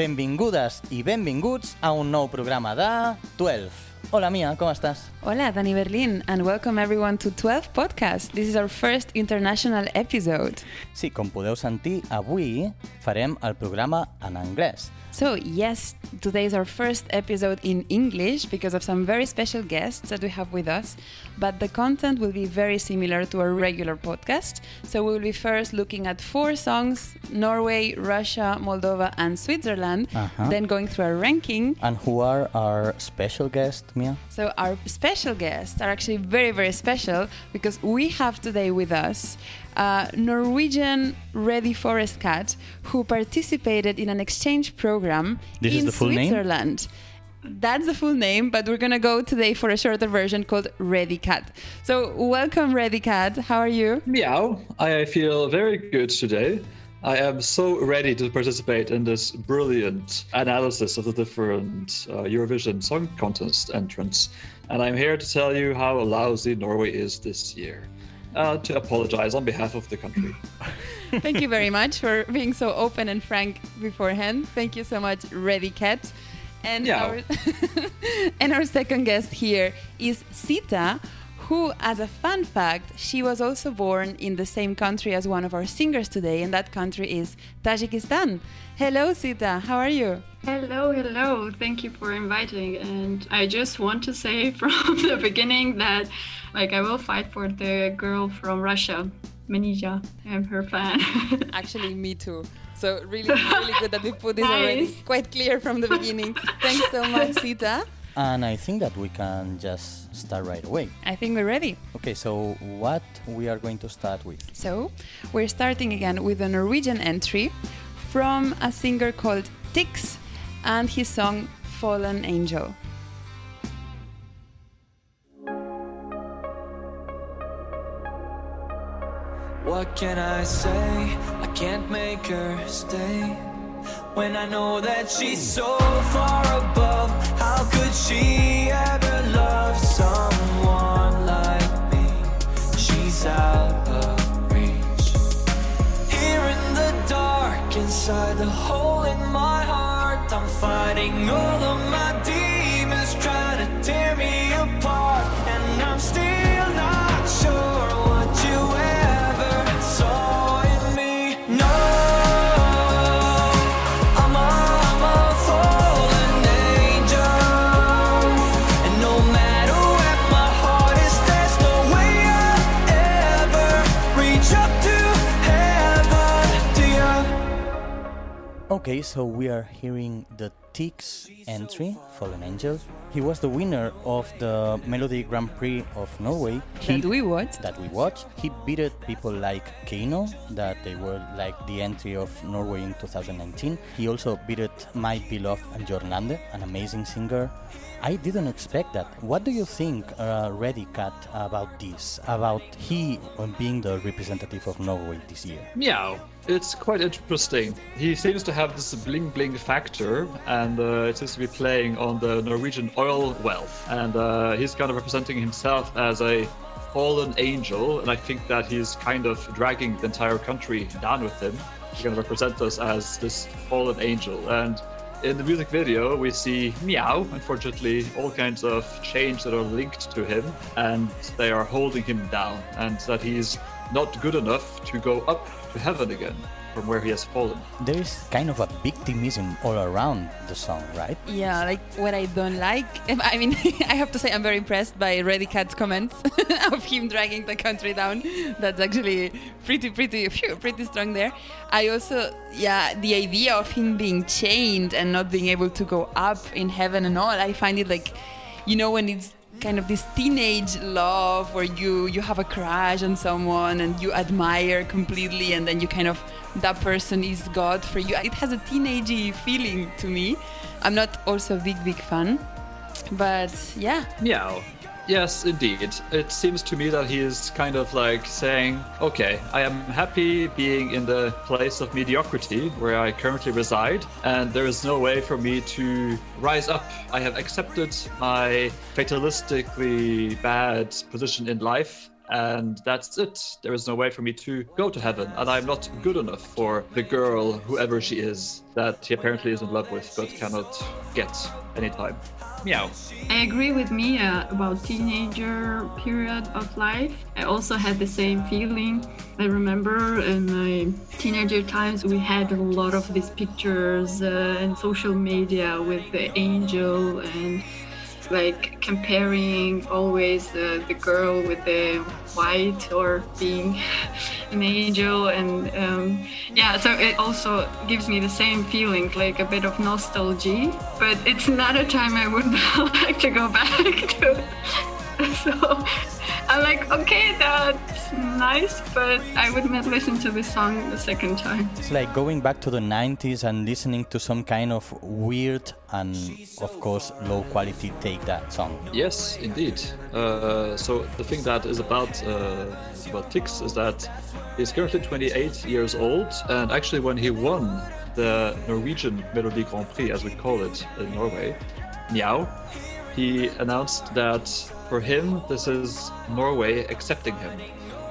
Benvingudes i benvinguts a un nou programa de 12. Hola, Mia, com estàs? Hola, Dani Berlin, and welcome everyone to 12 Podcast. This is our first international episode. Sí, com podeu sentir, avui farem el programa en anglès. So, yes, today is our first episode in English because of some very special guests that we have with us, but the content will be very similar to our regular podcast. So, we will be first looking at four songs Norway, Russia, Moldova, and Switzerland, Uh-huh. then going through our ranking. And who are our special guests, Mia? So, our special guests are actually very, very special because we have today with us a Norwegian Ready Forest Cat who participated in an exchange program This is in the full name? Switzerland. That's the full name, but we're gonna go today for a shorter version called Ready Cat. So, welcome, Ready Cat. How are you? Meow. I feel very good today. I am so ready to participate in this brilliant analysis of the different uh, Eurovision Song Contest entrants. And I'm here to tell you how lousy Norway is this year. Uh, to apologize on behalf of the country. Thank you very much for being so open and frank beforehand. Thank you so much, Ready Cat. And Yeah. our and our second guest here is Sita, who, as a fun fact, she was also born in the same country as one of our singers today, and that country is Tajikistan. Hello, Sita. How are you? Hello, hello. Thank you for inviting. And I just want to say from the beginning that like I will fight for the girl from Russia, Manizha. I'm her fan. Actually, me too. So really, really good that we put this already quite clear from the beginning. Thanks so much, Sita. And I think that we can just start right away. I think we're ready. Okay, so what we are going to start with? So, we're starting again with a Norwegian entry from a singer called Tix and his song Fallen Angel. What can I say? I can't make her stay. When I know that she's so far above, how could she ever love someone like me? She's out of reach. Here in the dark, inside the hole in my heart, I'm fighting all of my demons, trying to tear me apart. And I'm still Okay, so we are hearing the Tix entry, Fallen Angel. He was the winner of the Melodi Grand Prix of Norway. He- that we watched. that we watched. He beat people like KEiiNO, that they were like the entry of Norway in 2019. He also beat my beloved and Jørn Lande, an amazing singer. I didn't expect that. What do you think, uh, Ready Cat, about this? About he uh, being the representative of Norway this year? Meow. It's quite interesting. He seems to have this bling bling factor, and uh, it seems to be playing on the Norwegian oil wealth. And uh, he's kind of representing himself as a fallen angel, and I think that he's kind of dragging the entire country down with him. He's going to represent us as this fallen angel. And in the music video, we see Meow, unfortunately, all kinds of chains that are linked to him, and they are holding him down, and that he's not good enough to go up to heaven again from where he has fallen. There is kind of a victimism all around the song, right? Yeah, like what I don't like. I mean, I have to say I'm very impressed by Ready Cat's comments of him dragging the country down. That's actually pretty, pretty, pretty strong there. I also, yeah, the idea of him being chained and not being able to go up in heaven and all. I find it like, you know, when it's kind of this teenage love where you you have a crush on someone and you admire completely and then you kind of that person is god for you. It has a teenagey feeling to me. I'm not also a big big fan but yeah. Meow. Yes, indeed. It seems to me that he is kind of like saying, okay, I am happy being in the place of mediocrity where I currently reside, and there is no way for me to rise up. I have accepted my fatalistically bad position in life, and that's it. There is no way for me to go to heaven, and I'm not good enough for the girl, whoever she is, that he apparently is in love with but cannot get anytime. Meow. I agree with Mia about teenager period of life. I also had the same feeling. I remember in my teenager times we had a lot of these pictures uh, and social media with the angel and like comparing always the, the girl with the white or being an angel and um, yeah so it also gives me the same feeling like a bit of nostalgia but it's not a time i would like to go back to so I'm like, okay, that's nice, but I would not listen to this song the second time. It's like going back to the 90s and listening to some kind of weird and, of course, low quality take that song. Yes, indeed. Uh, so the thing that is about uh, about Tix is that he's currently 28 years old, and actually, when he won the Norwegian Melodi Grand Prix, as we call it in Norway, Meow, he announced that for him, this is Norway accepting him.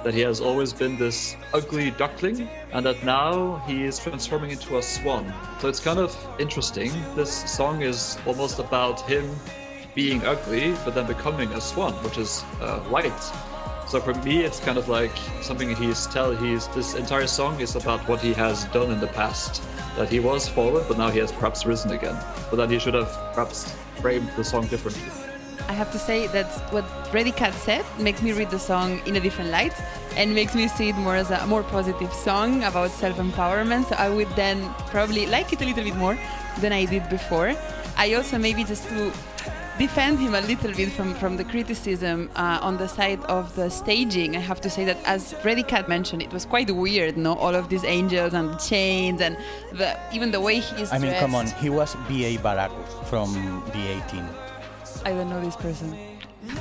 That he has always been this ugly duckling, and that now he is transforming into a swan. So it's kind of interesting. This song is almost about him being ugly, but then becoming a swan, which is uh, white. So for me, it's kind of like something he's tell. He's this entire song is about what he has done in the past. That he was fallen, but now he has perhaps risen again. But then he should have perhaps framed the song differently. I have to say that what Ready Cat said makes me read the song in a different light and makes me see it more as a more positive song about self-empowerment. So I would then probably like it a little bit more than I did before. I also maybe just to defend him a little bit from, from the criticism uh, on the side of the staging. I have to say that, as Ready Cat mentioned, it was quite weird, no? All of these angels and the chains and the, even the way he's I mean, dressed. come on, he was B.A. Baracus from the A-Team. I don't know this person.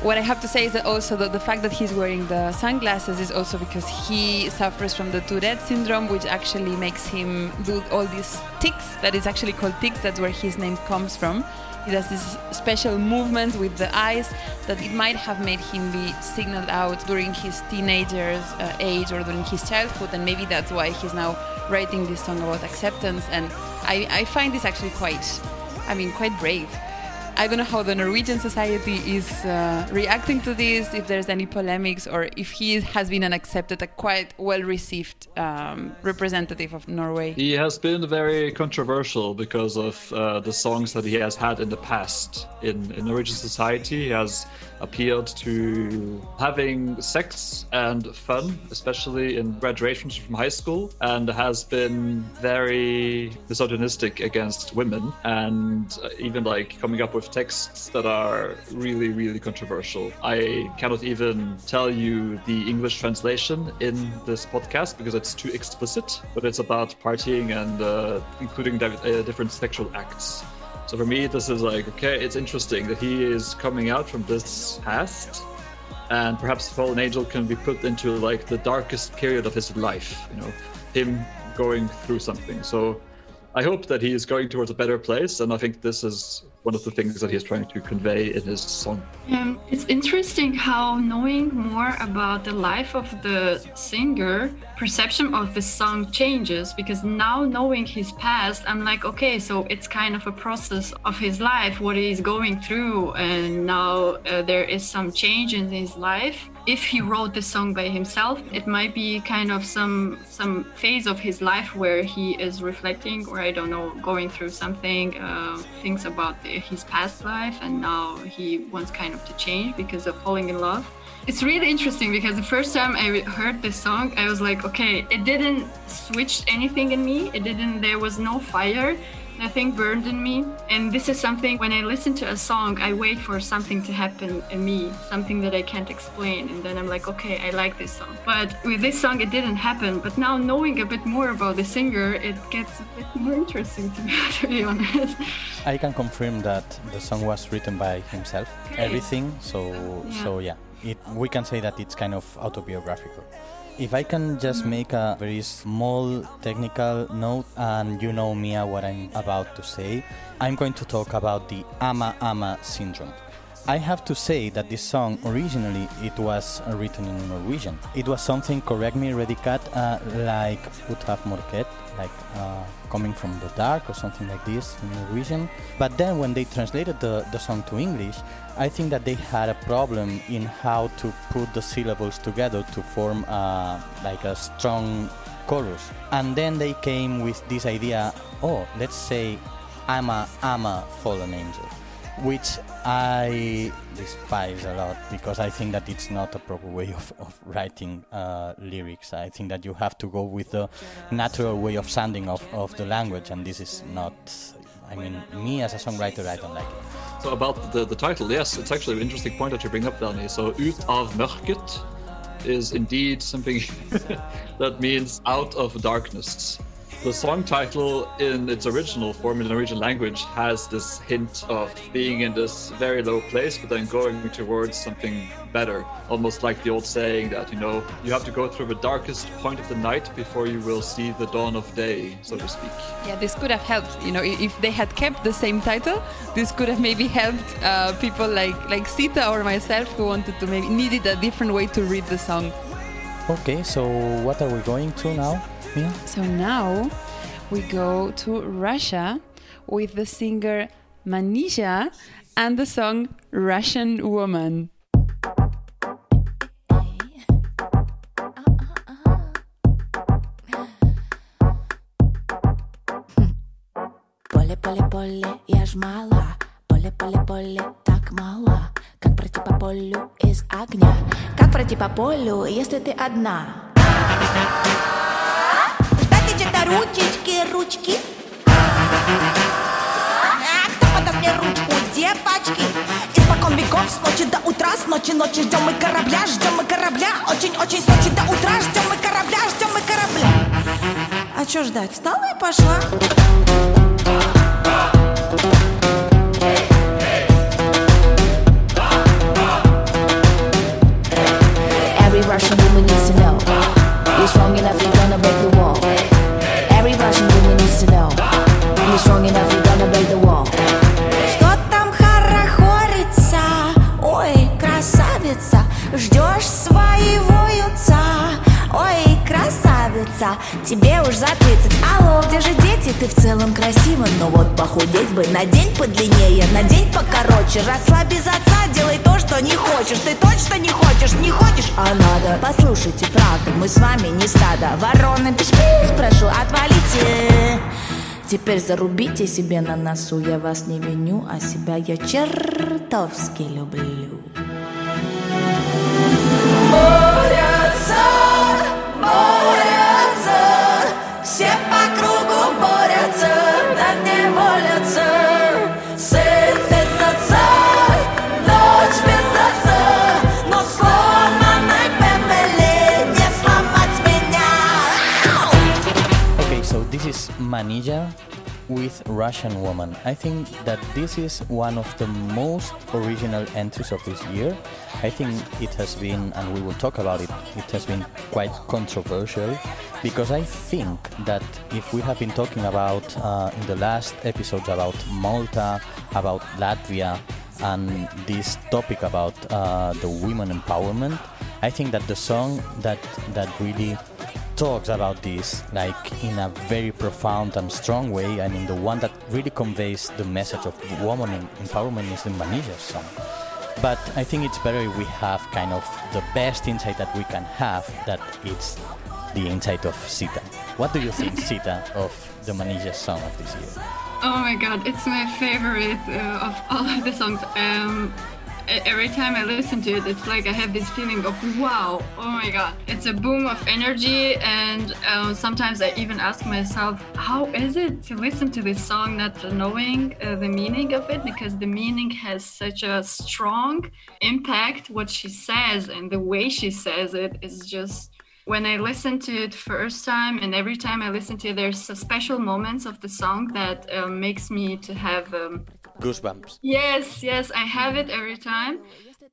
What I have to say is that also the, the fact that he's wearing the sunglasses is also because he suffers from the Tourette syndrome, which actually makes him do all these tics. That is actually called tics. That's where his name comes from. He does this special movement with the eyes that it might have made him be signaled out during his teenager's uh, age or during his childhood, and maybe that's why he's now writing this song about acceptance. And I, I find this actually quite, I mean, quite brave. I don't know how the Norwegian society is uh, reacting to this, if there's any polemics, or if he has been an accepted, a quite well received um, representative of Norway. He has been very controversial because of uh, the songs that he has had in the past. In, in Norwegian society, he has appealed to having sex and fun, especially in graduations from high school, and has been very misogynistic against women, and uh, even like coming up with texts that are really, really controversial. I cannot even tell you the English translation in this podcast because it's too explicit, but it's about partying and uh, including uh, different sexual acts. So for me, this is like, okay, it's interesting that he is coming out from this past, and perhaps Fallen Angel can be put into like the darkest period of his life, you know, him going through something. So I hope that he is going towards a better place, and I think this is one of the things that he's trying to convey in his song. Um, it's interesting how knowing more about the life of the singer, perception of the song changes because now knowing his past, I'm like, okay, so it's kind of a process of his life, what he's going through, and now uh, there is some change in his life. If he wrote the song by himself, it might be kind of some some phase of his life where he is reflecting, or I don't know, going through something, uh, things about the, his past life, and now he wants kind of to change because of falling in love. It's really interesting because the first time I heard this song, I was like, okay, it didn't switch anything in me. It didn't. There was no fire. Nothing burned in me. And this is something when I listen to a song, I wait for something to happen in me, something that I can't explain. And then I'm like, okay, I like this song. But with this song, it didn't happen. But now knowing a bit more about the singer, it gets a bit more interesting to me, to be honest. I can confirm that the song was written by himself, Okay. everything. So, Yeah. so yeah, it, we can say that it's kind of autobiographical. If I can just make a very small technical note, and you know Mia what I'm about to say, I'm going to talk about the ama ama syndrome. I have to say that this song originally it was written in Norwegian. It was something, correct me, Ready Cat, uh, like Ut av mørket, like uh, coming from the dark or something like this in Norwegian. But then when they translated the, the song to English, I think that they had a problem in how to put the syllables together to form uh, like a strong chorus. And then they came with this idea, oh, let's say I'm a, I'm a fallen angel which I despise a lot because I think that it's not a proper way of, of writing uh, lyrics. I think that you have to go with the natural way of sounding of, of the language, and this is not. I mean, me as a songwriter, I don't like it. So about the, the title, yes, it's actually an interesting point that you bring up, Danny. So ut av mørket is indeed something that means out of darkness. The song title, in its original form in the Norwegian language, has this hint of being in this very low place, but then going towards something better. Almost like the old saying that, you know, you have to go through the darkest point of the night before you will see the dawn of day, so to speak. Yeah, this could have helped. You know, if they had kept the same title, this could have maybe helped uh, people like like Sita or myself who wanted to maybe needed a different way to read the song. Okay, so what are we going to now? Yeah. So now we go to Russia with the singer Manizha and the song Russian Woman. Поле-поле-поле, я ж мала Поле-поле-поле, так мало. Как пройти по полю из огня Как пройти по полю, если ты одна? Ручечки, ручки. А кто подаст мне ручку, девочки? Испокон веков, с ночи до утра С ночи ночи ждем мы корабля, ждем мы корабля. Очень-очень с ночи до утра Ждем мы корабля, ждем мы корабля. А чё ждать? Встала и пошла. Every Russian woman needs to know. You're strong enough, Тебе уж за 30 Алло, где же дети? Ты в целом красива Но вот похудеть бы на день подлиннее На день покороче. Расслабь без отца, делай то, что не хочешь. Ты точно не хочешь, не хочешь, а надо Послушайте правду, мы с вами не стадо. Вороны, пиш-пиш, прошу, отвалите. Теперь зарубите себе на носу Я вас не виню, а себя я чертовски люблю. Борются Manizha with Russian Woman. I think that this is one of the most original entries of this year. I think it has been, and we will talk about it, it has been quite controversial because I think that if we have been talking about uh, in the last episodes about Malta, about Latvia, and this topic about uh, the women empowerment, I think that the song that that really talks about this like in a very profound and strong way. I mean, the one that really conveys the message of woman em- empowerment is the Manizha song. But I think it's better if we have kind of the best insight that we can have, that it's the insight of Sita. What do you think, Sita, of the Manizha song of this year? Oh my god, it's my favorite uh, of all of the songs. Um, every time I listen to it, it's like I have this feeling of wow, oh my god. It's a boom of energy, and um, sometimes I even ask myself, how is it to listen to this song not knowing uh, the meaning of it? Because the meaning has such a strong impact. What she says and the way she says it is just when I listen to it first time and every time I listen to it, there's a special moments of the song that um, makes me to have um, Goosebumps. yes, yes, I have it every time.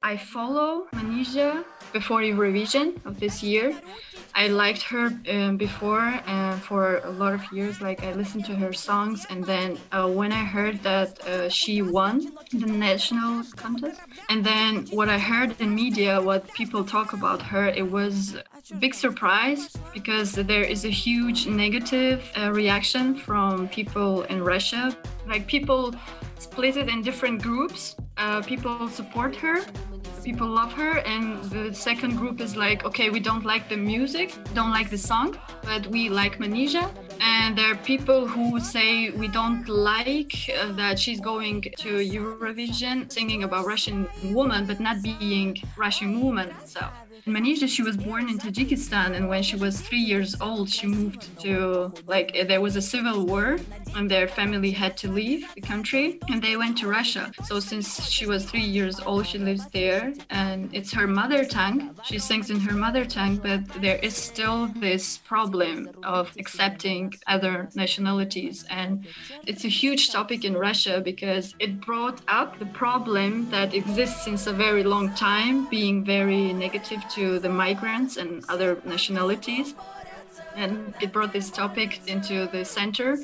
I follow Manizha before Eurovision of this year. I liked her um, before uh, for a lot of years. Like I listened to her songs, and then uh, when I heard that uh, she won the national contest, and then what I heard in media, what people talk about her, it was a big surprise because there is a huge negative uh, reaction from people in Russia. Like people split it in different groups. Uh, people support her people love her and the second group is like okay we don't like the music don't like the song but we like Manizha. and there are people who say we don't like uh, that she's going to Eurovision singing about Russian woman but not being Russian woman itself Manizha, she was born in Tajikistan, and when she was three years old, she moved to like eh, there was a civil war, and their family had to leave the country, and they went to Russia. So since she was three years old, she lives there, and it's her mother tongue. She sings in her mother tongue, but there is still this problem of accepting other nationalities, and it's a huge topic in Russia because it brought up the problem that exists since a very long time, being very negative to the migrants and other nationalities. And it brought this topic into the center.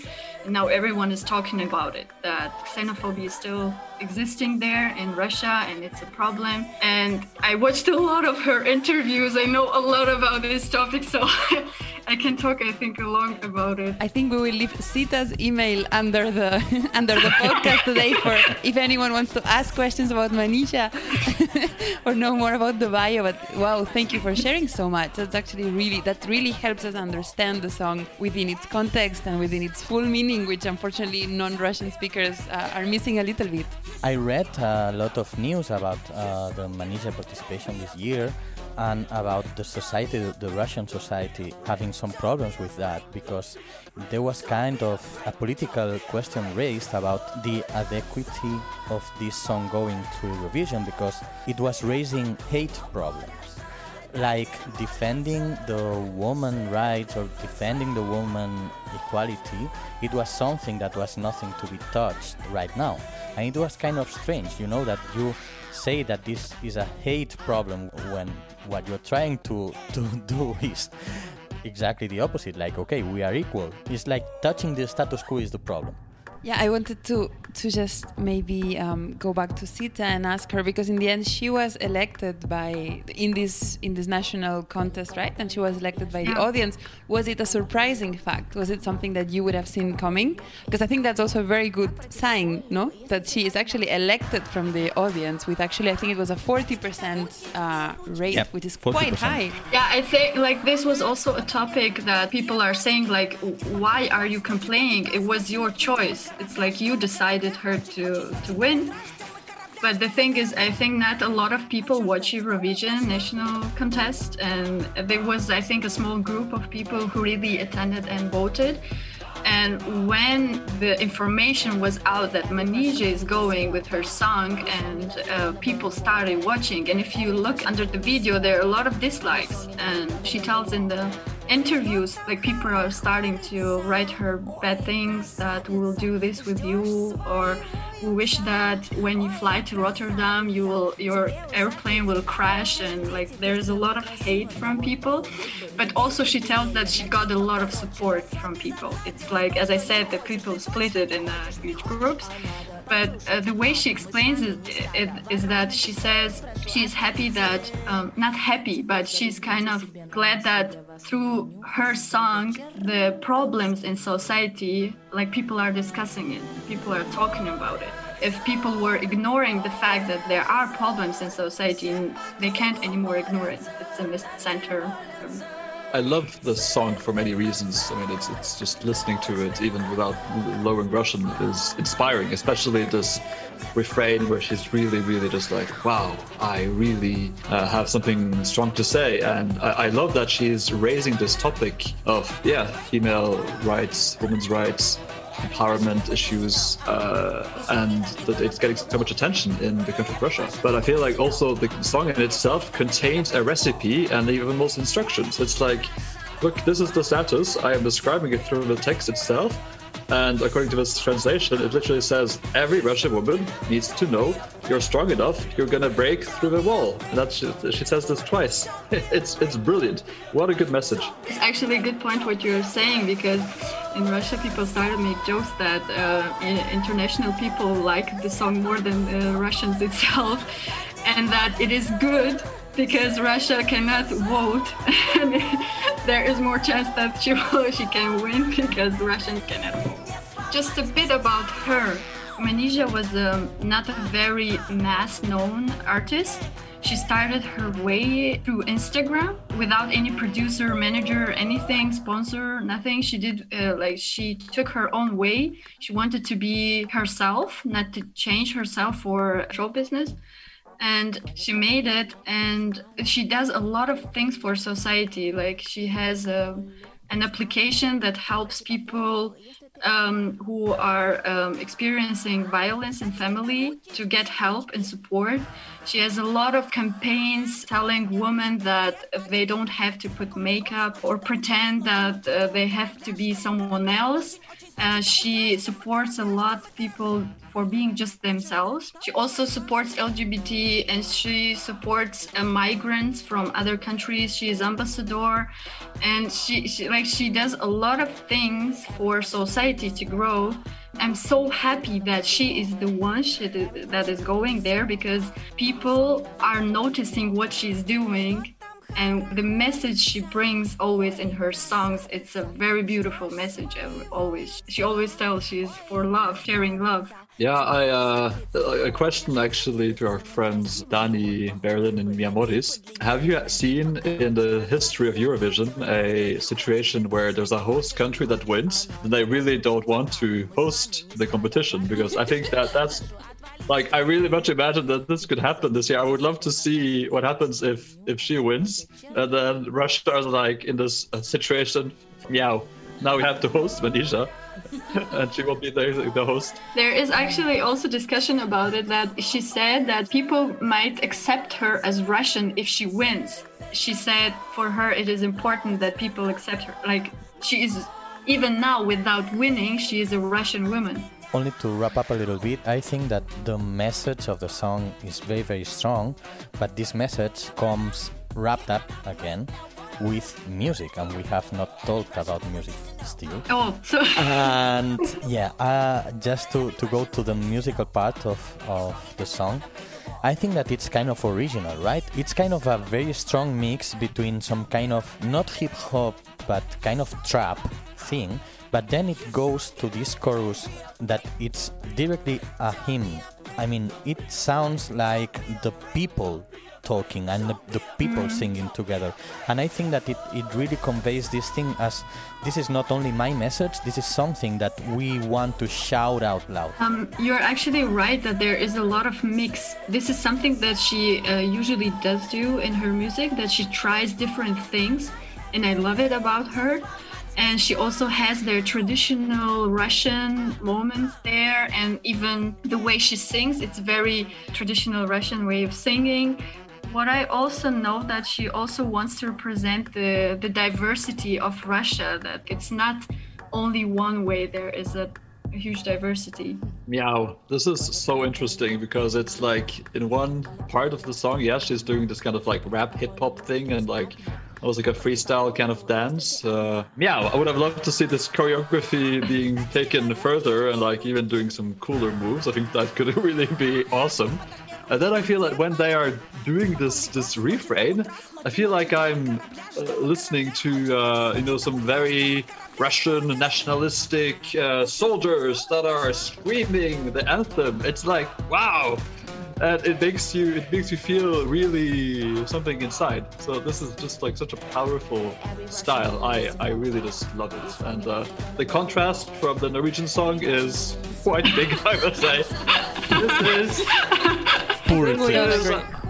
And now everyone is talking about it that xenophobia is still existing there in Russia and it's a problem. And I watched a lot of her interviews. I know a lot about this topic, so I can talk, I think, a lot about it. I think we will leave Sita's email under the under the podcast today for if anyone wants to ask questions about Manizha or know more about the bio. But wow, thank you for sharing so much. That's actually really that really helps us understand the song within its context and within its full meaning, which unfortunately non-Russian speakers uh, are missing a little bit. I read a lot of news about uh, the Manizha participation this year and about the society, the Russian society, having some problems with that because there was kind of a political question raised about the adequacy of this song going to Eurovision because it was raising hate problems. Like defending the woman rights or defending the woman equality, it was something that was nothing to be touched right now. And it was kind of strange, you know, that you say that this is a hate problem when what you're trying to, to do is exactly the opposite. Like, okay, we are equal. It's like touching the status quo is the problem. Yeah, I wanted to to just maybe um, go back to Sita and ask her because in the end she was elected by in this in this national contest, right? And she was elected by the audience. Was it a surprising fact? Was it something that you would have seen coming? Because I think that's also a very good sign, no? That she is actually elected from the audience with actually I think it was a forty percent uh, rate, Yep, which is 40%. quite high. Yeah, I think like this was also a topic that people are saying like, why are you complaining? It was your choice. It's like you decided her to to win. But the thing is, I think not a lot of people watch Eurovision national contest, and there was, I think, a small group of people who really attended and voted. And when the information was out that Manizha is going with her song, and uh, people started watching, and if you look under the video, there are a lot of dislikes. And she tells in the interviews, like people are starting to write her bad things that we will do this with you, or we wish that when you fly to Rotterdam, you will your airplane will crash, and like there's a lot of hate from people. But also she tells that she got a lot of support from people. It's like as I said, the people split it in uh, huge groups. But uh, the way she explains it, it is that she says she's happy that, um, not happy, but she's kind of glad that through her song, the problems in society, like people are discussing it, people are talking about it. If people were ignoring the fact that there are problems in society, they can't anymore ignore it. It's in the center. I love the song for many reasons. I mean, it's it's just listening to it, even without lowering Russian, is inspiring. Especially this refrain where she's really, really just like, "Wow, I really uh, have something strong to say." And I, I love that she's raising this topic of yeah, female rights, women's rights, empowerment issues, uh, and that it's getting so much attention in the country of Russia. But I feel like also the song in itself contains a recipe and even most instructions. It's like, look, this is the status. I am describing it through the text itself. And according to this translation, it literally says every Russian woman needs to know you're strong enough, you're gonna break through the wall. And that's she says this twice. It's it's brilliant. What a good message. It's actually a good point what you're saying because in Russia people started to make jokes that uh, international people like the song more than uh, Russians itself, and that it is good because Russia cannot vote. there is more chance that she she can win because Russians cannot vote. Just a bit about her. Manizha was um, not a very mass-known artist. She started her way through Instagram without any producer, manager, anything, sponsor, nothing. She did uh, like she took her own way. She wanted to be herself, not to change herself for show business and she made it and she does a lot of things for society like she has a, um, an application that helps people um, who are um, experiencing violence in family to get help and support. She has a lot of campaigns telling women that they don't have to put makeup or pretend that uh, they have to be someone else. Uh, she supports a lot people for being just themselves. She also supports LGBT and she supports uh, migrants from other countries. She is ambassador, and she, she like she does a lot of things for society to grow. I'm so happy that she is the one that is going there because people are noticing what she's doing and the message she brings always in her songs it's a very beautiful message always she always tells she's for love sharing love yeah, I uh, a question actually to our friends Dani, Berlin, and Miyamoris. Have you seen in the history of Eurovision a situation where there's a host country that wins, and they really don't want to host the competition? Because I think that that's like I really much imagine that this could happen this year. I would love to see what happens if if she wins, and then Russia is like in this uh, situation. Meow. Now we have to host Manizha. and she will be the, the host. There is actually also discussion about it that she said that people might accept her as Russian if she wins. She said for her it is important that people accept her. Like she is, even now without winning, she is a Russian woman. Only to wrap up a little bit, I think that the message of the song is very, very strong, but this message comes wrapped up again with music, and we have not talked about music still. Oh, so and yeah, uh, just to, to go to the musical part of, of the song, I think that it's kind of original, right? It's kind of a very strong mix between some kind of not hip hop, but kind of trap thing. But then it goes to this chorus that it's directly a hymn. I mean, it sounds like the people talking and the, the people mm. singing together. And I think that it, it really conveys this thing as this is not only my message, this is something that we want to shout out loud. Um, you're actually right that there is a lot of mix. This is something that she uh, usually does do in her music, that she tries different things. And I love it about her and she also has their traditional Russian moments there, and even the way she sings, it's very traditional Russian way of singing. What I also know that she also wants to represent the, the diversity of Russia, that it's not only one way, there is a, a huge diversity. Meow. This is so interesting because it's like in one part of the song, yeah, she's doing this kind of like rap hip hop thing and like almost like a freestyle kind of dance. Uh, meow. I would have loved to see this choreography being taken further and like even doing some cooler moves. I think that could really be awesome. And then I feel that when they are doing this this refrain, I feel like I'm uh, listening to uh, you know some very Russian nationalistic uh, soldiers that are screaming the anthem. It's like wow, and it makes you it makes you feel really something inside. So this is just like such a powerful style. I I really just love it, and uh, the contrast from the Norwegian song is quite big. I would say this is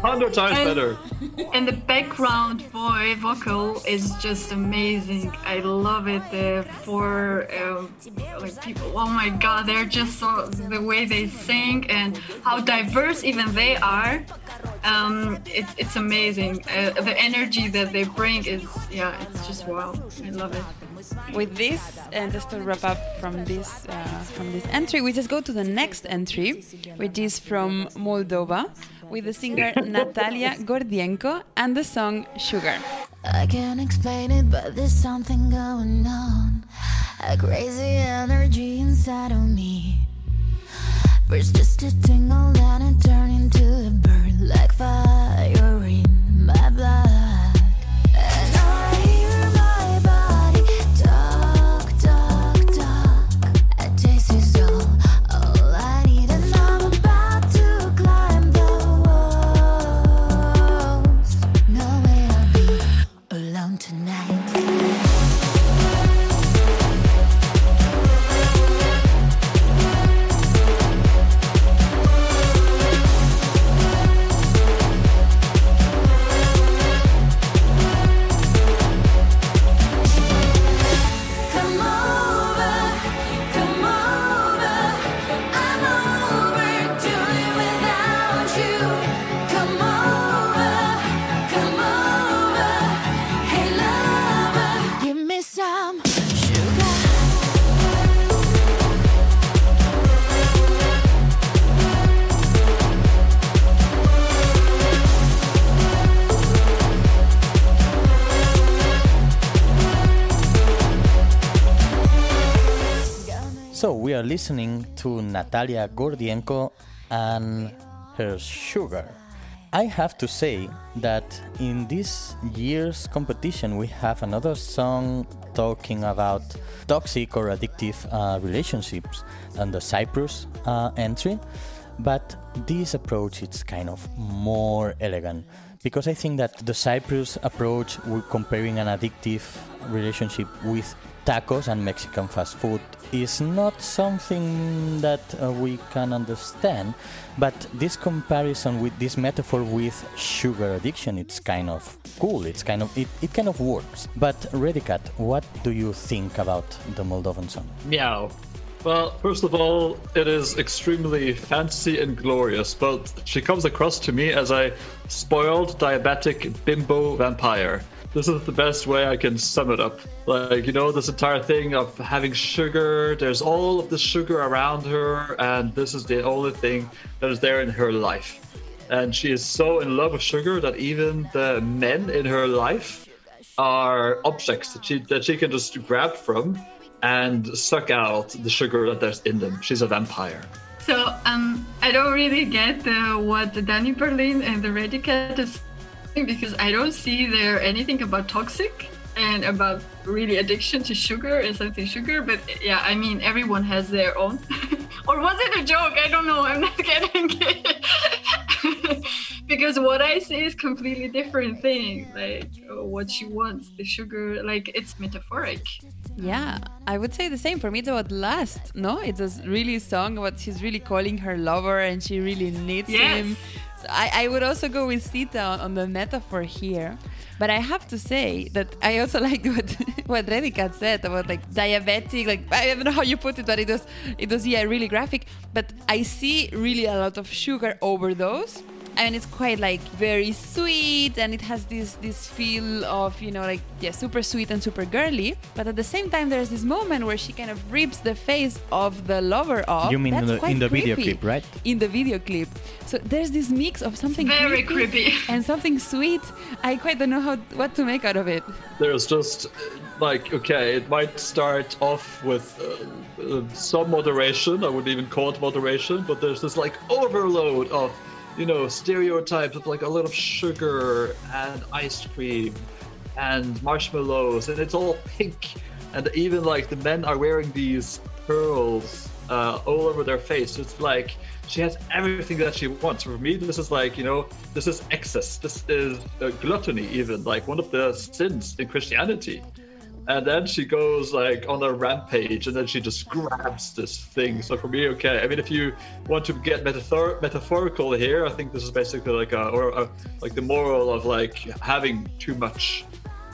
hundred times and, better. And the background boy vocal is just amazing. I love it. Uh, for um, like people, oh my god, they're just so the way they sing and how diverse even they are. Um, it's it's amazing. Uh, the energy that they bring is yeah, it's just wow. I love it. with this, and just to wrap up from this uh, from this entry, we just go to the next entry, which is from Moldova, with the singer Natalia Gordienko and the song Sugar. I can't explain it, but there's something going on. A crazy energy inside of me. First, just a tingle, then it turned into a burn like fire Listening to Natalia Gordienko and her sugar. I have to say that in this year's competition we have another song talking about toxic or addictive uh, relationships and the Cyprus uh, entry, but this approach is kind of more elegant because I think that the Cyprus approach, comparing an addictive relationship with tacos and Mexican fast food is not something that uh, we can understand, but this comparison with this metaphor with sugar addiction, it's kind of cool. It's kind of it, it kind of works. But Ready Cat, what do you think about the Moldovan song? Meow. Well, first of all, it is extremely fancy and glorious, but she comes across to me as a spoiled diabetic bimbo vampire. This is the best way I can sum it up. Like, you know, this entire thing of having sugar, there's all of the sugar around her, and this is the only thing that is there in her life. And she is so in love with sugar that even the men in her life are objects that she that she can just grab from and suck out the sugar that there's in them. She's a vampire. So um, I don't really get uh, what Dani Berlin and the Ready Cat is because I don't see there anything about toxic and about really addiction to sugar and something sugar. But yeah, I mean everyone has their own. or was it a joke? I don't know. I'm not getting it. because what I say is completely different thing. Like uh, what she wants, the sugar, like it's metaphoric. Yeah, I would say the same. For me, it's about lust. No, it's a really song about she's really calling her lover and she really needs Yes. him. I, I would also go with Sita on, the metaphor here. But I have to say that I also liked what what Ready Cat said about like diabetic. Like I don't know how you put it, but it was it was yeah really graphic. But I see really a lot of sugar overdose and it's quite like very sweet and it has this this feel of you know like yeah super sweet and super girly but at the same time there's this moment where she kind of rips the face of the lover off You mean in the- in the video clip, right? in the video clip so there's this mix of something Very creepy. and something sweet i quite don't know how what to make out of it There's just like okay, it might start off with uh, uh, some moderation. I wouldn't even call it moderation, but there's this like overload of you know stereotypes of like a lot of sugar and ice cream and marshmallows, and it's all pink. And even like the men are wearing these pearls uh, all over their face. It's like she has everything that she wants. For me, this is like you know, this is excess. This is uh, gluttony, even like one of the sins in Christianity. And then she goes like on a rampage, and then she just grabs this thing. So for me, okay. I mean, if you want to get metaphor- metaphorical here, I think this is basically like a or a, like the moral of like having too much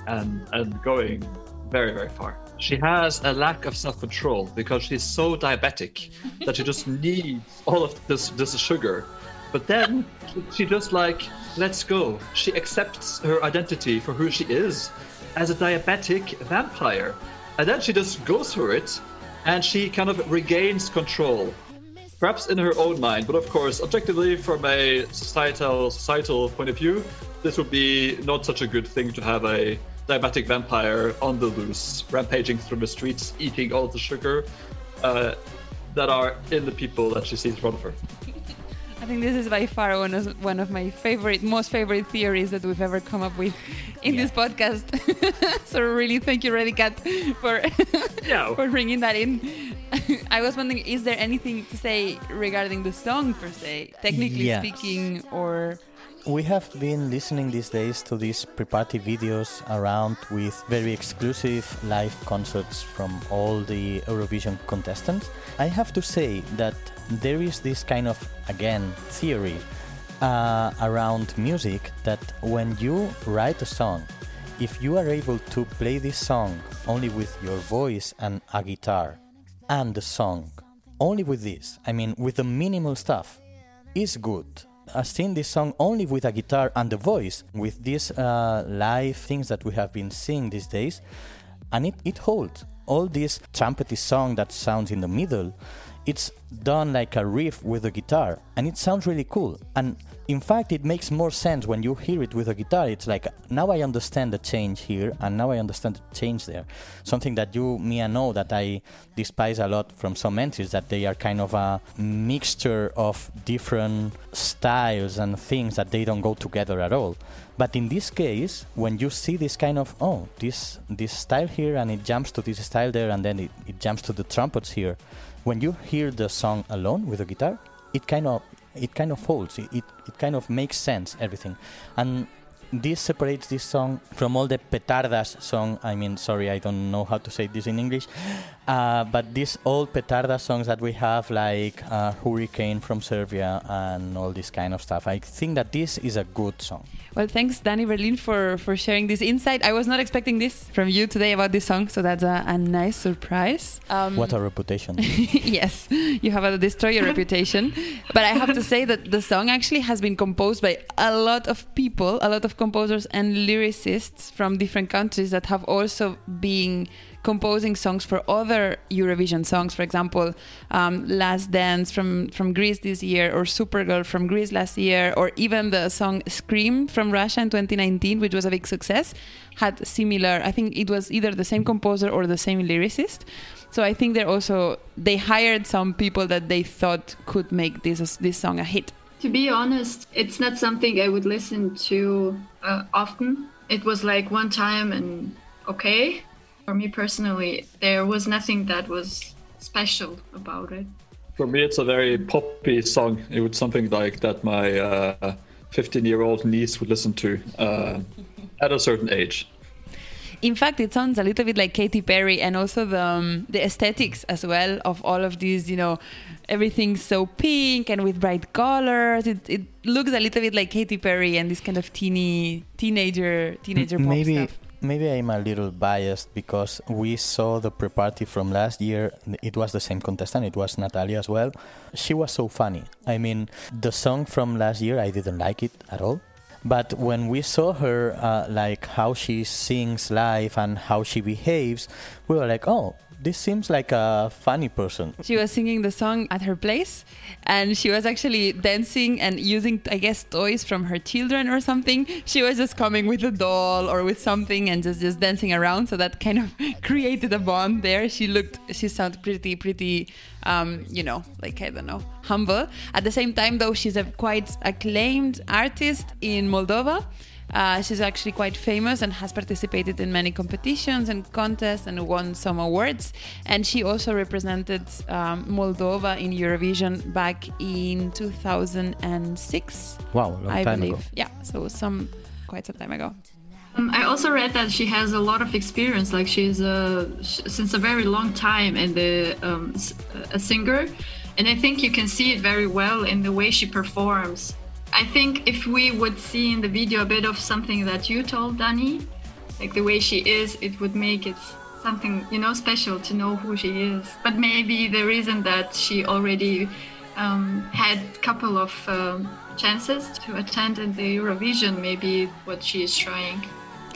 and and going very very far. She has a lack of self-control because she's so diabetic that she just needs all of this this sugar. But then she just like lets go. She accepts her identity for who she is as a diabetic vampire. And then she just goes for it, and she kind of regains control. Perhaps in her own mind, but of course, objectively, from a societal societal point of view, this would be not such a good thing to have a diabetic vampire on the loose, rampaging through the streets, eating all the sugar uh, that are in the people that she sees in front of her. I think this is by far one of, one of my favorite, most favorite theories that we've ever come up with in Yeah. this podcast. so really, thank you, Ready Cat, for Yeah. for bringing that in. I was wondering, is there anything to say regarding the song per se, technically Yeah. speaking, or We have been listening these days to these pre-party videos around with very exclusive live concerts from all the Eurovision contestants. I have to say that there is this kind of, again, theory uh, around music that when you write a song, if you are able to play this song only with your voice and a guitar and the song, only with this, I mean, with the minimal stuff, is good. I sing this song only with a guitar and the voice, with these uh, live things that we have been seeing these days, and it, it holds. All this trumpety song that sounds in the middle, it's done like a riff with a guitar, and it sounds really cool. And in fact, it makes more sense when you hear it with a guitar. It's like now I understand the change here, and now I understand the change there. Something that you, Mia, know that I despise a lot from some entries that they are kind of a mixture of different styles and things that they don't go together at all. But in this case, when you see this kind of oh this this style here and it jumps to this style there and then it, it jumps to the trumpets here, when you hear the song alone with the guitar, it kind of it kind of holds. It, it, it kind of makes sense everything, and this separates this song from all the petardas song. I mean, sorry, I don't know how to say this in English, uh, but these old petarda songs that we have, like uh, Hurricane from Serbia and all this kind of stuff. I think that this is a good song. Well, thanks, Dani Berlin, for, for sharing this insight. I was not expecting this from you today about this song, so that's a, a nice surprise. Um, What a reputation! yes, you have a destroyer reputation. But I have to say that the song actually has been composed by a lot of people, a lot of composers and lyricists from different countries that have also been composing songs for other Eurovision songs. For example, um, Last Dance from, from Greece this year, or Supergirl from Greece last year, or even the song Scream from Russia in 2019, which was a big success, had similar, I think it was either the same composer or the same lyricist. So I think they're also they hired some people that they thought could make this this song a hit. To be honest, it's not something I would listen to uh, often. It was like one time and okay. For me personally, there was nothing that was special about it. For me, it's a very poppy song. It was something like that my 15 year old niece would listen to uh, at a certain age. In fact, it sounds a little bit like Katy Perry, and also the um, the aesthetics as well of all of these. You know, everything's so pink and with bright colors. It it looks a little bit like Katy Perry and this kind of teeny teenager teenager pop maybe stuff. Maybe I'm a little biased because we saw the pre-party from last year. It was the same contestant. It was Natalia as well. She was so funny. I mean, the song from last year, I didn't like it at all. But when we saw her, uh, like how she sings live and how she behaves, we were like, oh, this seems like a funny person. She was singing the song at her place, and she was actually dancing and using, I guess, toys from her children or something. She was just coming with a doll or with something and just just dancing around. So that kind of created a bond there. She looked, she sounded pretty, pretty, um, you know, like I don't know, humble. At the same time, though, she's a quite acclaimed artist in Moldova. Uh, she's actually quite famous and has participated in many competitions and contests and won some awards. And she also represented um, Moldova in Eurovision back in 2006. Wow, long I time believe. ago. Yeah, so some quite some time ago. Um, I also read that she has a lot of experience. Like she's uh, since a very long time and the um, s- a singer, and I think you can see it very well in the way she performs. I think if we would see in the video a bit of something that you told Dani, like the way she is, it would make it something you know special to know who she is. But maybe the reason that she already um, had a couple of um, chances to attend in the Eurovision, maybe what she is trying.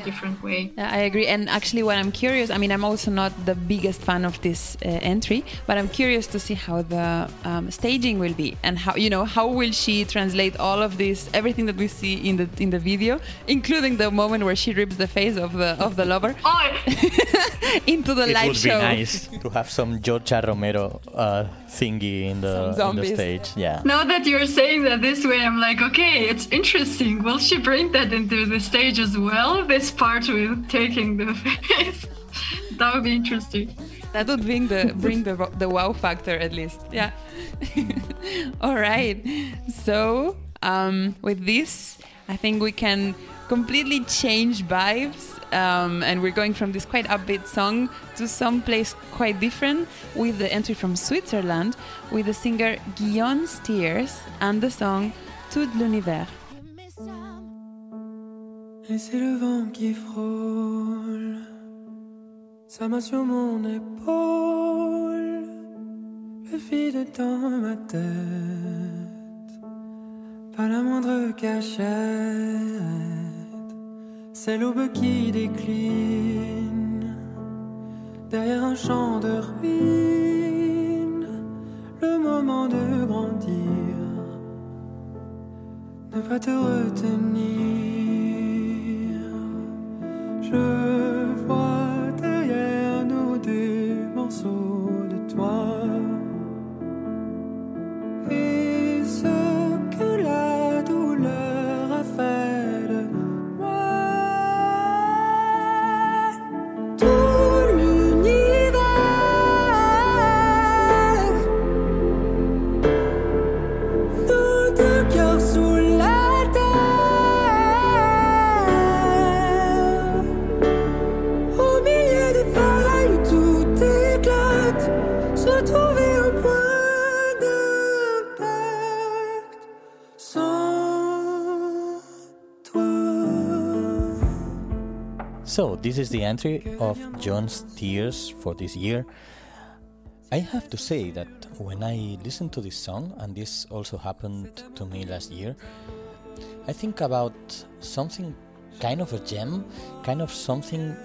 Different way. I agree. And actually, what I'm curious, I mean, I'm also not the biggest fan of this uh, entry, but I'm curious to see how the um, staging will be and how you know how will she translate all of this, everything that we see in the in the video, including the moment where she rips the face of the of the lover Oh, into the it live would show. be nice to have some George A. Romero uh, thingy in the, Some in the stage. Yeah. now that you're saying that this way, I'm like, okay, it's interesting. Will she bring that into the stage as well? This part with taking the face. that would be interesting. That would bring the bring the the wow factor at least. Yeah. All right. So um, with this, I think we can completely change vibes, um, and we're going from this quite upbeat song to some place quite different with the entry from Switzerland with the singer Gjon's Tears and the song Tout l'univers. Et c'est le vent qui frôle. Sa main sur mon épaule, le vide dans ma tête, pas la moindre cachette, c'est l'aube qui décline. Derrière un champ de ruines, le moment de grandir, ne pas te retenir. Je vois derrière nous des morceaux de toi. This is the entry of Gjon's Tears for this year. I have to say that when I listen to this song, and this also happened to me last year, I think about something kind of a gem, kind of something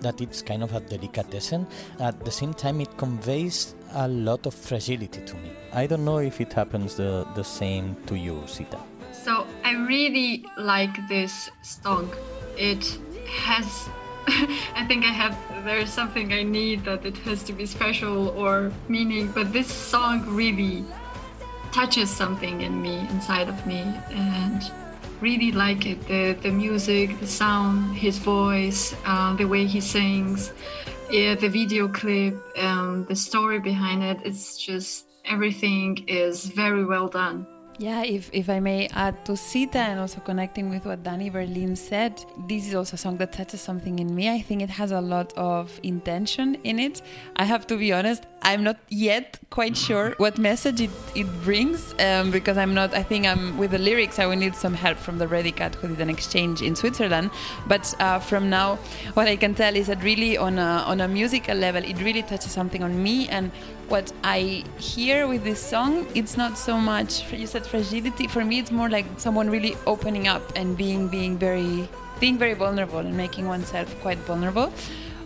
that it's kind of a delicatessen. At the same time, it conveys a lot of fragility to me. I don't know if it happens the, the same to you, Sita. So I really like this song. It has I think I have there's something I need that it has to be special or meaning, but this song really touches something in me inside of me and really like it. The the music the sound his voice uh, the way he sings yeah, the video clip um, the story behind it it's just everything is very well done Yeah, if, if I may add to Sita and also connecting with what Dani Berlin said, this is also a song that touches something in me. I think it has a lot of intention in it. I have to be honest, I'm not yet quite sure what message it, it brings um, because I'm not, I think I'm with the lyrics, I will need some help from the Ready Cat who did an exchange in Switzerland. But uh, from now, what I can tell is that really on a, on a musical level, it really touches something on me and what I hear with this song, it's not so much you said fragility. For me, it's more like someone really opening up and being being very being very vulnerable and making oneself quite vulnerable.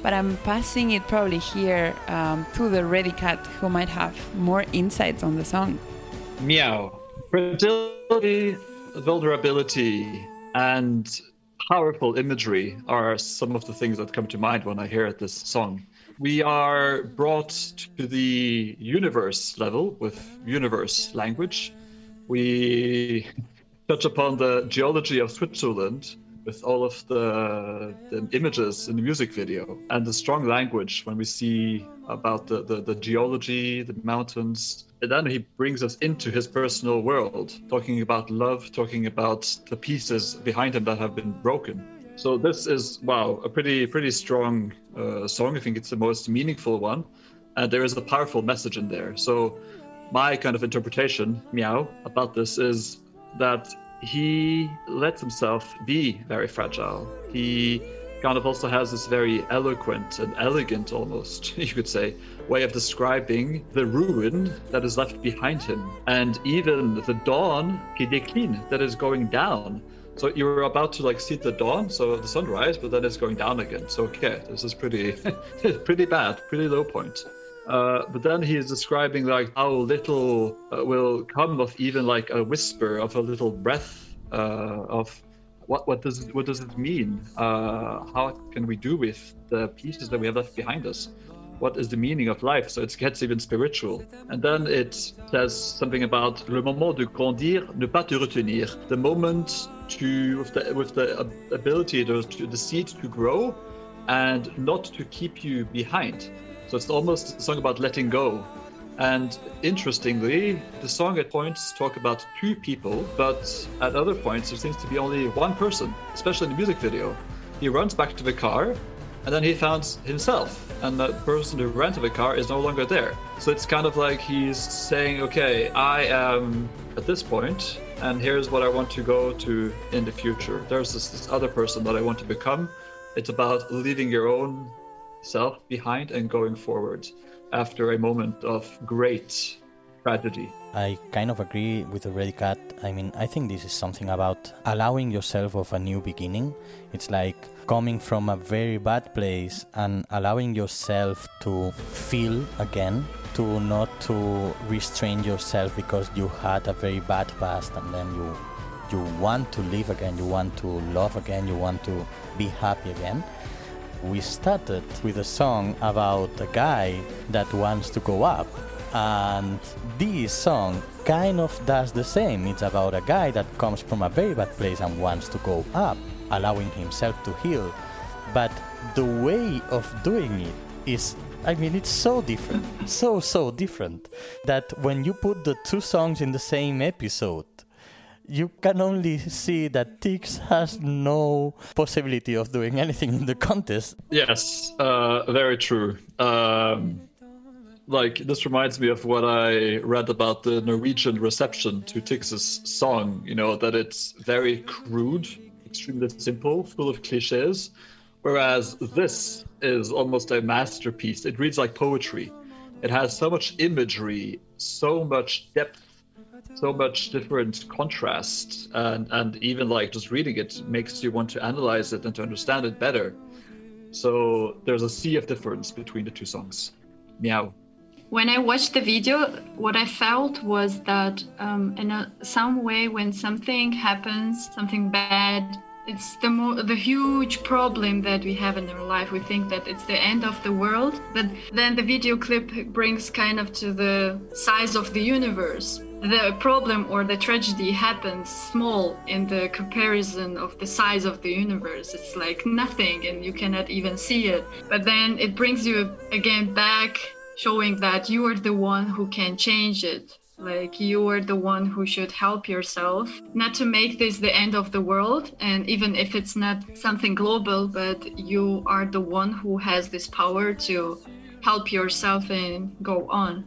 But I'm passing it probably here um, to the Ready Cat, who might have more insights on the song. Meow. Fragility, vulnerability, and powerful imagery are some of the things that come to mind when I hear this song. We are brought to the universe level with universe language. We touch upon the geology of Switzerland with all of the, the images in the music video and the strong language when we see about the, the, the geology, the mountains. And then he brings us into his personal world, talking about love, talking about the pieces behind him that have been broken. So this is wow, a pretty pretty strong uh, song. I think it's the most meaningful one, and there is a powerful message in there. So my kind of interpretation, meow, about this is that he lets himself be very fragile. He kind of also has this very eloquent and elegant, almost you could say, way of describing the ruin that is left behind him, and even the dawn qui décline that is going down. So you're about to like see the dawn, so the sunrise, but then it's going down again. So okay, this is pretty, pretty bad, pretty low point. Uh, but then he is describing like how little uh, will come of even like a whisper of a little breath uh, of what what does it, what does it mean? Uh, how can we do with the pieces that we have left behind us? What is the meaning of life? So it gets even spiritual. And then it says something about le moment de grandir, ne pas te retenir. The moment to with the with the ability to, to the seed to grow, and not to keep you behind. So it's almost a song about letting go. And interestingly, the song at points talk about two people, but at other points there seems to be only one person, especially in the music video. He runs back to the car, and then he finds himself, and the person who rented the car is no longer there. So it's kind of like he's saying, okay, I am at this point, and here's what I want to go to in the future. There's this, this other person that I want to become. It's about leaving your own self behind and going forward after a moment of great tragedy. I kind of agree with the Red Cat. I mean, I think this is something about allowing yourself of a new beginning. It's like coming from a very bad place and allowing yourself to feel again, to not to restrain yourself because you had a very bad past and then you you want to live again, you want to love again, you want to be happy again we started with a song about a guy that wants to go up. And this song kind of does the same. It's about a guy that comes from a very bad place and wants to go up, allowing himself to heal. But the way of doing it is, I mean, it's so different, so, so different, that when you put the two songs in the same episode, you can only see that Tix has no possibility of doing anything in the contest. Yes, uh, very true. Um, like this reminds me of what I read about the Norwegian reception to Tix's song. You know that it's very crude, extremely simple, full of cliches, whereas this is almost a masterpiece. It reads like poetry. It has so much imagery, so much depth so much different contrast and and even like just reading it makes you want to analyze it and to understand it better so there's a sea of difference between the two songs meow when i watched the video what i felt was that um, in a, some way when something happens something bad it's the mo- the huge problem that we have in our life we think that it's the end of the world but then the video clip brings kind of to the size of the universe the problem or the tragedy happens small in the comparison of the size of the universe. It's like nothing and you cannot even see it. But then it brings you again back, showing that you are the one who can change it. Like you are the one who should help yourself, not to make this the end of the world. And even if it's not something global, but you are the one who has this power to help yourself and go on.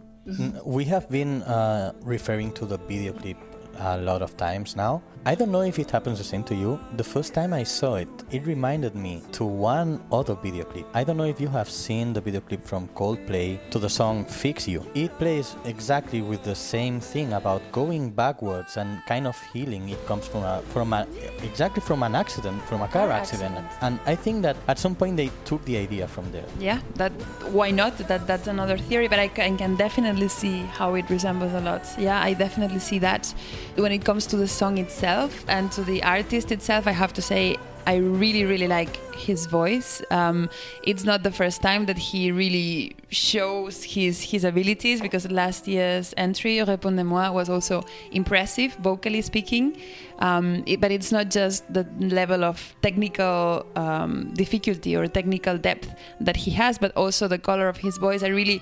We have been uh, referring to the video clip a lot of times now. I don't know if it happens the same to you. The first time I saw it, it reminded me to one other video clip. I don't know if you have seen the video clip from Coldplay to the song Fix You. It plays exactly with the same thing about going backwards and kind of healing. It comes from a from a exactly from an accident, from a car, accident. accident. And I think that at some point they took the idea from there. Yeah, that why not? That that's another theory, but I can, I can definitely see how it resembles a lot. Yeah, I definitely see that. When it comes to the song itself itself and to the artist itself, I have to say I really, really like his voice. Um, it's not the first time that he really shows his his abilities because last year's entry, Répondez-moi, was also impressive, vocally speaking. Um, it, but it's not just the level of technical um, difficulty or technical depth that he has, but also the color of his voice. I really,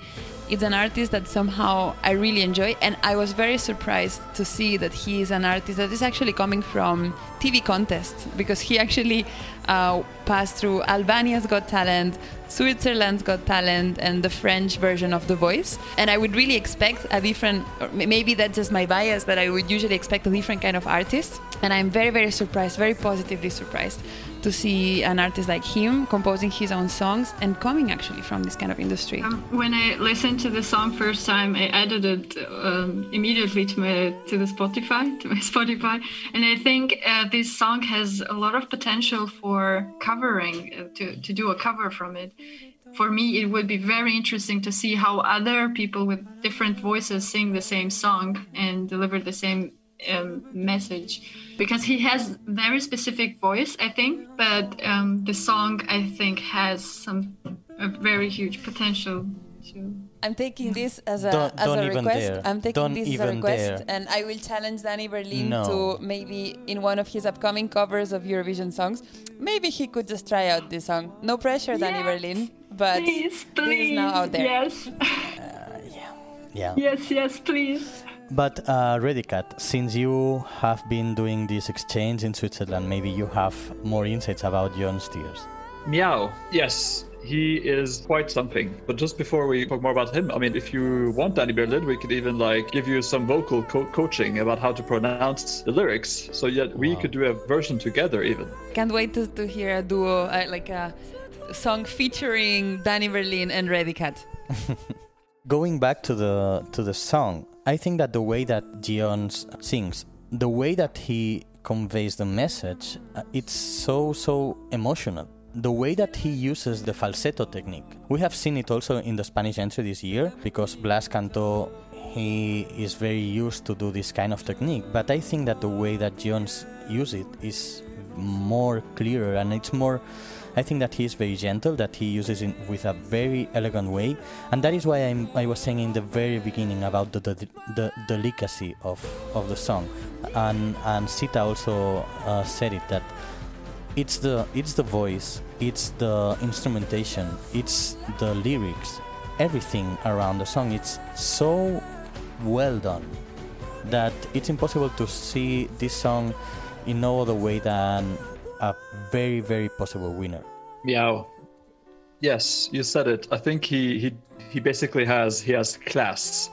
it's an artist that somehow I really enjoy, and I was very surprised to see that he is an artist that is actually coming from TV contest because he actually uh, passed through Albania's Got Talent, Switzerland's Got Talent and the French version of The Voice. And I would really expect a different, maybe that's just my bias, but I would usually expect a different kind of artist. And I'm very, very surprised, very positively surprised to see an artist like him composing his own songs and coming actually from this kind of industry. Um, when I listened to the song first time, I added it um, immediately to my to the Spotify to my Spotify, and I think uh, this song has a lot of potential for covering uh, to to do a cover from it. For me, it would be very interesting to see how other people with different voices sing the same song and deliver the same um, message because he has very specific voice i think but um, the song i think has some a very huge potential to I'm taking this as a, Don't- as don't a request. dare. I'm taking Don't this as a request, dare. and I will challenge Dani Berlin No. to maybe in one of his upcoming covers of Eurovision songs, maybe he could just try out this song. No pressure, Dani Yes. Berlin, but please this please is now out there. yes Yeah. yes yes please But uh, Ready Cat, since you have been doing this exchange in Switzerland, maybe you have more insights about Gjon's Tears. Meow. Yes, he is quite something. But just before we talk more about him, I mean, if you want Dani Berlin, we could even like give you some vocal co- coaching about how to pronounce the lyrics. So yet we Wow. could do a version together even. Can't wait to, to hear a duo, uh, like a song featuring Dani Berlin and Ready Cat. Going back to the to the song, I think that the way that Gjon's sings, the way that he conveys the message, uh, it's so so emotional. The way that he uses the falsetto technique. We have seen it also in the Spanish entry this year because Blas Cantó he is very used to do this kind of technique, but I think that the way that Gjon's use it is more clearer and it's more I think that he is very gentle, that he uses it with a very elegant way, and that is why I'm, I was saying in the very beginning about the, the, the delicacy of, of the song. And, and Sita also uh, said it that it's the, it's the voice, it's the instrumentation, it's the lyrics, everything around the song. It's so well done that it's impossible to see this song in no other way than a very, very possible winner. Meow. Yes, you said it. I think he he he basically has he has class,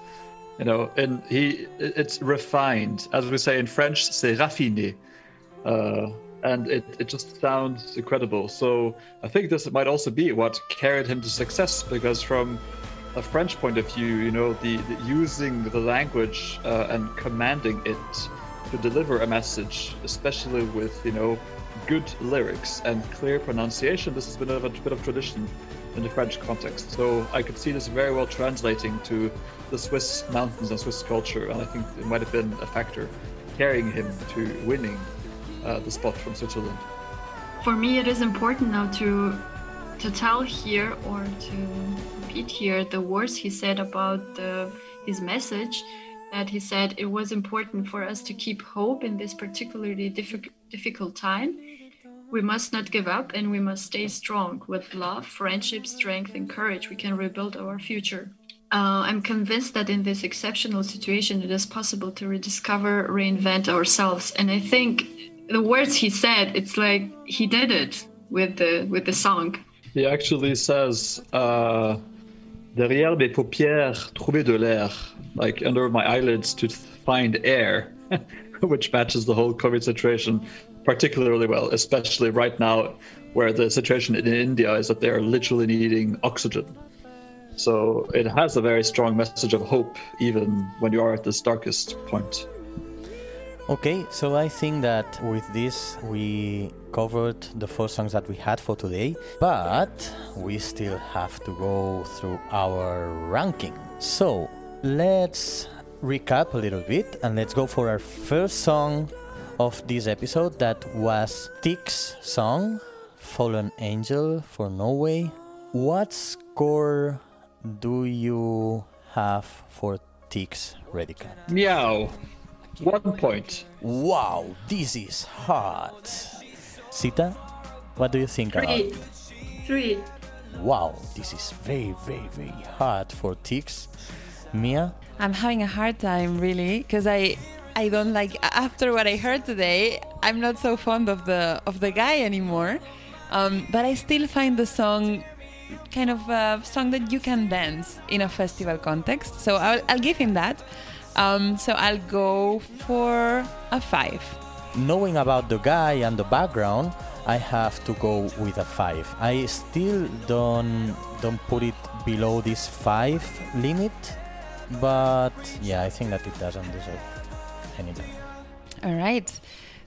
you know, and he it's refined, as we say in French, c'est raffiné, uh, and it it just sounds incredible. So I think this might also be what carried him to success, because from a French point of view, you know, the, the using the language uh, and commanding it to deliver a message, especially with you know good lyrics and clear pronunciation. This has been a bit of tradition in the French context. So I could see this very well translating to the Swiss mountains and Swiss culture, and I think it might have been a factor carrying him to winning uh, the spot from Switzerland. for me it is important now to to tell here or to repeat here the words he said about the, his message that he said it was important for us to keep hope in this particularly difficult difficult time we must not give up and we must stay strong with love friendship strength and courage. We can rebuild our future. Uh, i'm convinced that in this exceptional situation it is possible to rediscover reinvent ourselves. And i think the words he said it's like he did it with the with the song. He actually says, uh, derrière mes paupières, trouver de l'air, like under my eyelids to find air, which matches the whole COVID situation particularly well, especially right now where the situation in India is that they're literally needing oxygen. So it has a very strong message of hope, even when you are at this darkest point. Okay, so I think that with this we covered the four songs that we had for today, but we still have to go through our ranking. So let's recap a little bit and let's go for our first song of this episode that was Tix song, Fallen Angel for Norway. What score do you have for Tix Redicat? Meow. One point. Wow, this is hard. Sita, what do you think about three it? three Wow, this is very, very, very hard for Tix. Mia, I'm having a hard time really because I I don't like after what I heard today. I'm not so fond of the of the guy anymore, um, but I still find the song kind of a song that you can dance in a festival context. So I'll, I'll give him that. Um, so I'll go for a five. Knowing about the guy and the background, I have to go with a five. I still don't don't put it below this five limit, but yeah, I think that it doesn't deserve anything. All right.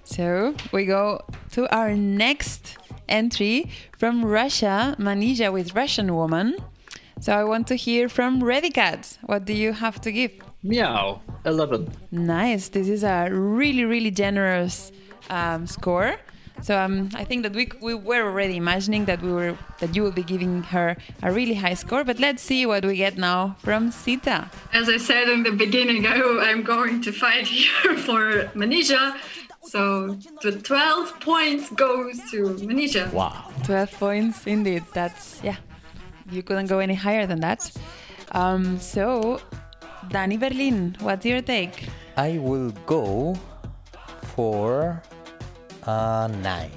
So we go to our next entry from Russia, Manizha with Russian Woman. So I want to hear from Ready Cat. What do you have to give? Meow. 11. Nice. This is a really, really generous um, score. So um, I think that we, we were already imagining that we were that you will be giving her a really high score. But let's see what we get now from Sita. As I said in the beginning, I, I'm going to fight here for Manizha. So the 12 points goes to Manizha. Wow. 12 points, indeed. That's, yeah, you couldn't go any higher than that. Um, so, Dani Berlin, what's your take? I will go for a nine.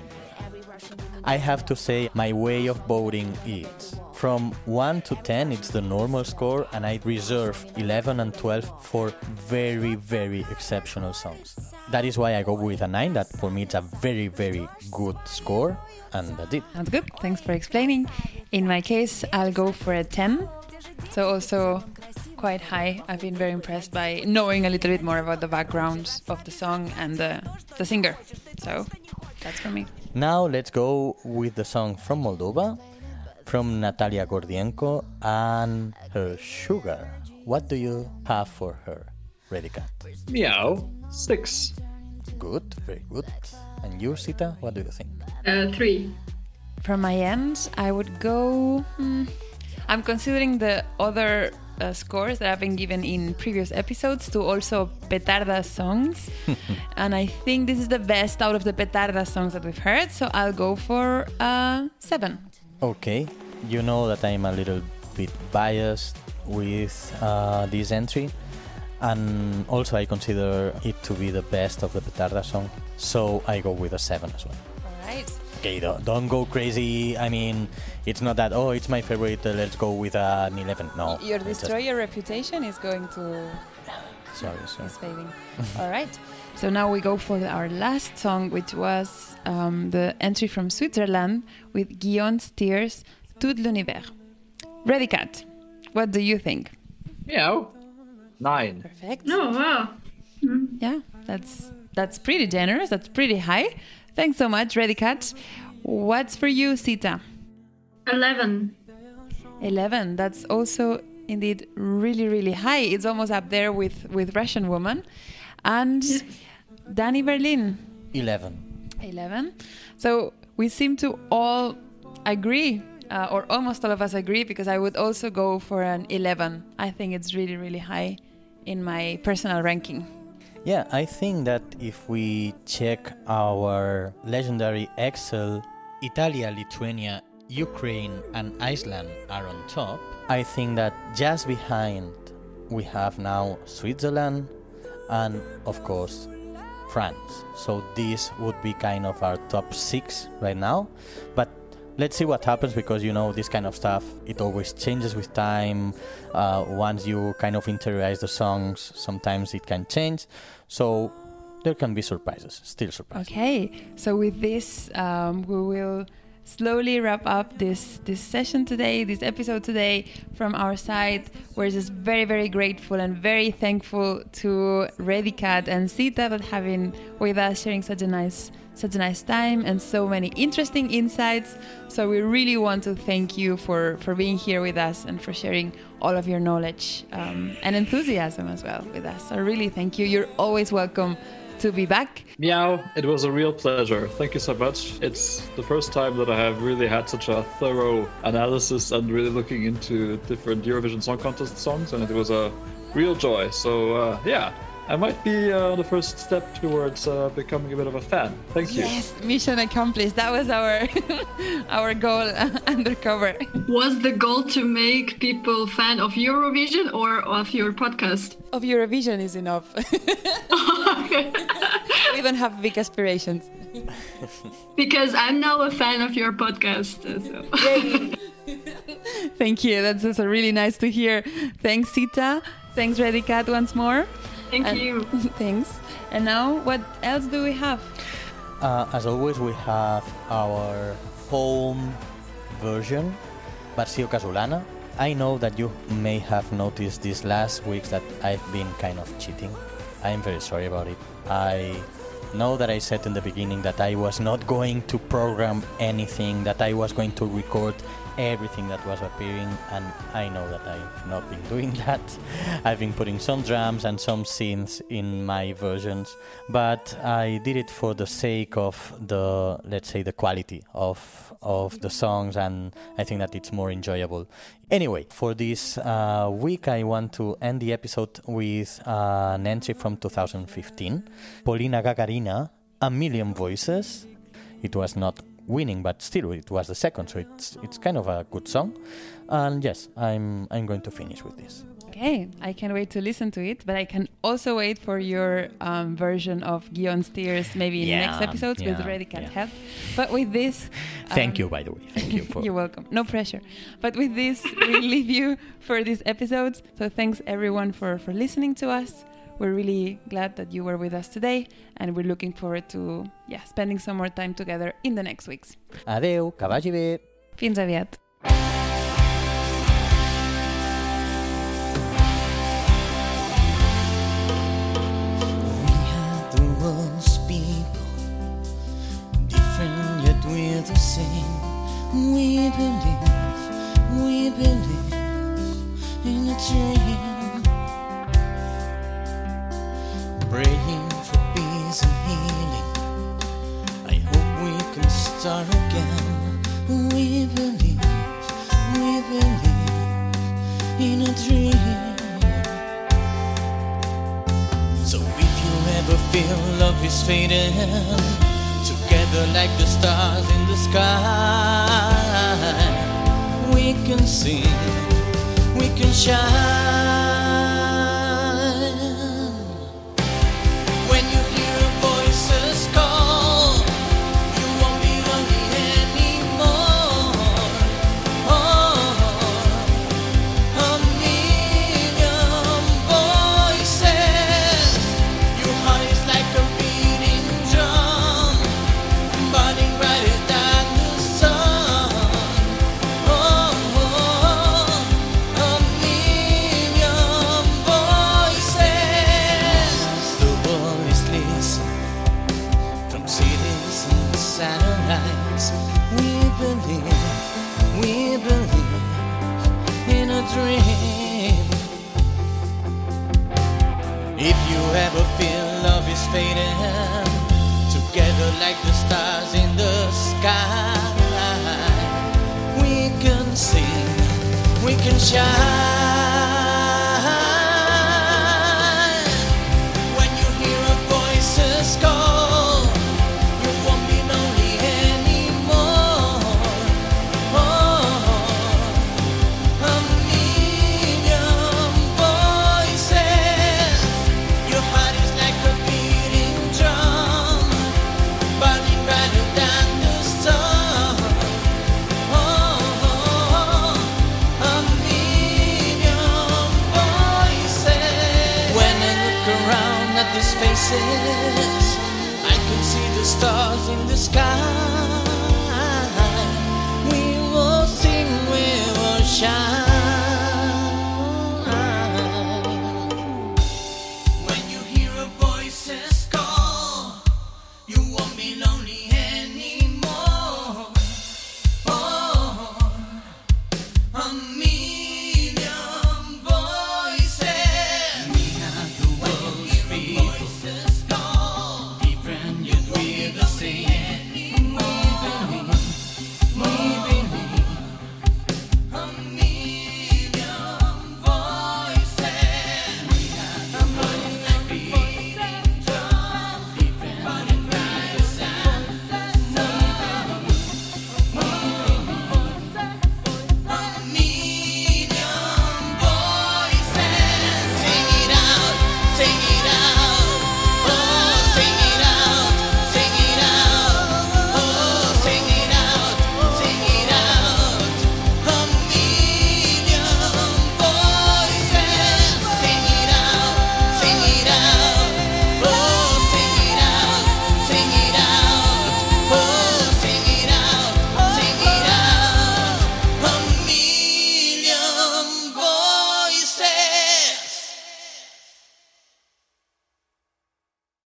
I have to say, my way of voting is from 1 to 10, it's the normal score, and I reserve 11 and 12 for very, very exceptional songs. That is why I go with a 9. That for me, it's a very, very good score, and that's it. Sounds good. Thanks for explaining. In my case, I'll go for a 10. So, also quite high. I've been very impressed by knowing a little bit more about the backgrounds of the song and the, the singer. So, that's for me. Now let's go with the song from Moldova, from Natalia Gordienko and her Sugar. What do you have for her, Ready Cat? Meow. 6. Good, very good. And you, Sita, what do you think? Uh, three. From my end, I would go. hmm, I'm considering the other uh, scores that have been given in previous episodes to also Petarda songs. and I think this is the best out of the Petarda songs that we've heard. So I'll go for uh, seven. Okay, you know that I'm a little bit biased with uh, this entry, and also I consider it to be the best of the Petarda song, so I go with a 7 as well. All right. Okay, don't, don't go crazy. I mean, it's not that, oh, it's my favorite, uh, let's go with an 11. No. Your it's just- destroyer reputation is going to Sorry, sorry. is fading. All right. So now we go for our last song, which was um, the entry from Switzerland with Gjon's Tears, Tout l'univers. Ready, Cat. What do you think? Meow. 9. Perfect. Oh, wow. Yeah, that's that's pretty generous. That's pretty high. Thanks so much, Ready Cat. What's for you, Sita? 11. 11. That's also indeed really, really high. It's almost up there with, with Russian Woman. And Dani Berlin, 11. 11. So we seem to all agree, uh, or almost all of us agree, because I would also go for an 11. I think it's really, really high in my personal ranking. Yeah, I think that if we check our legendary Excel, Italia, Lithuania, Ukraine, and Iceland are on top. I think that just behind we have now Switzerland and, of course, France. So this would be kind of our top six right now. But let's see what happens because you know this kind of stuff it always changes with time. Uh, once you kind of interiorize the songs, sometimes it can change. So there can be surprises, still surprises. Okay, so with this, um, we will slowly wrap up this this session today, this episode today from our side. We're just very, very grateful and very thankful to Ready Cat and Sita have been with us, sharing such a nice such a nice time and so many interesting insights. So we really want to thank you for for being here with us and for sharing all of your knowledge um, and enthusiasm as well with us. So really, thank you. You're always welcome to be back. Meow, it was a real pleasure. Thank you so much. It's the first time that I have really had such a thorough analysis and really looking into different Eurovision Song Contest songs, and it was a real joy. So, uh, yeah, I might be uh, the first step towards uh, becoming a bit of a fan. Thank you. Yes, mission accomplished. That was our our goal undercover. Was the goal to make people fan of Eurovision or of your podcast? Of Eurovision is enough. we don't have big aspirations. Because I'm now a fan of your podcast. uh, So. Thank you. That's also really nice to hear. Thanks, Sita. Thanks, Ready Cat, once more. Thank And- you. Thanks. And now, what else do we have? Uh, as always, we have our home version, Versió Casolana. I know that you may have noticed these last weeks that I've been kind of cheating. I am very sorry about it. I know that I said in the beginning that I was not going to program anything, that I was going to record everything that was appearing, and I know that I've not been doing that. I've been putting some drums and some synths in my versions, but I did it for the sake of the, let's say, the quality of of the songs, and I think that it's more enjoyable. Anyway, for this uh, week, I want to end the episode with uh, an entry from 2015, Polina Gagarina, A Million Voices. It was not winning, but still it was the second, so it's it's kind of a good song. And yes, I'm I'm going to finish with this. Okay, I can't wait to listen to it, but I can also wait for your um, version of Gjon's Tears maybe in Yeah, next episodes with yeah, Ready Cat yeah. help. But with this, Thank um, you, by the way. Thank you for. You're welcome. No pressure. But with this, we leave you for these episodes. So thanks everyone for, for listening to us. We're really glad that you were with us today, and we're looking forward to yeah spending some more time together in the next weeks. Adeu, que vagi bé. Fins aviat. We had the world's people, different yet we're the same. We believe, we believe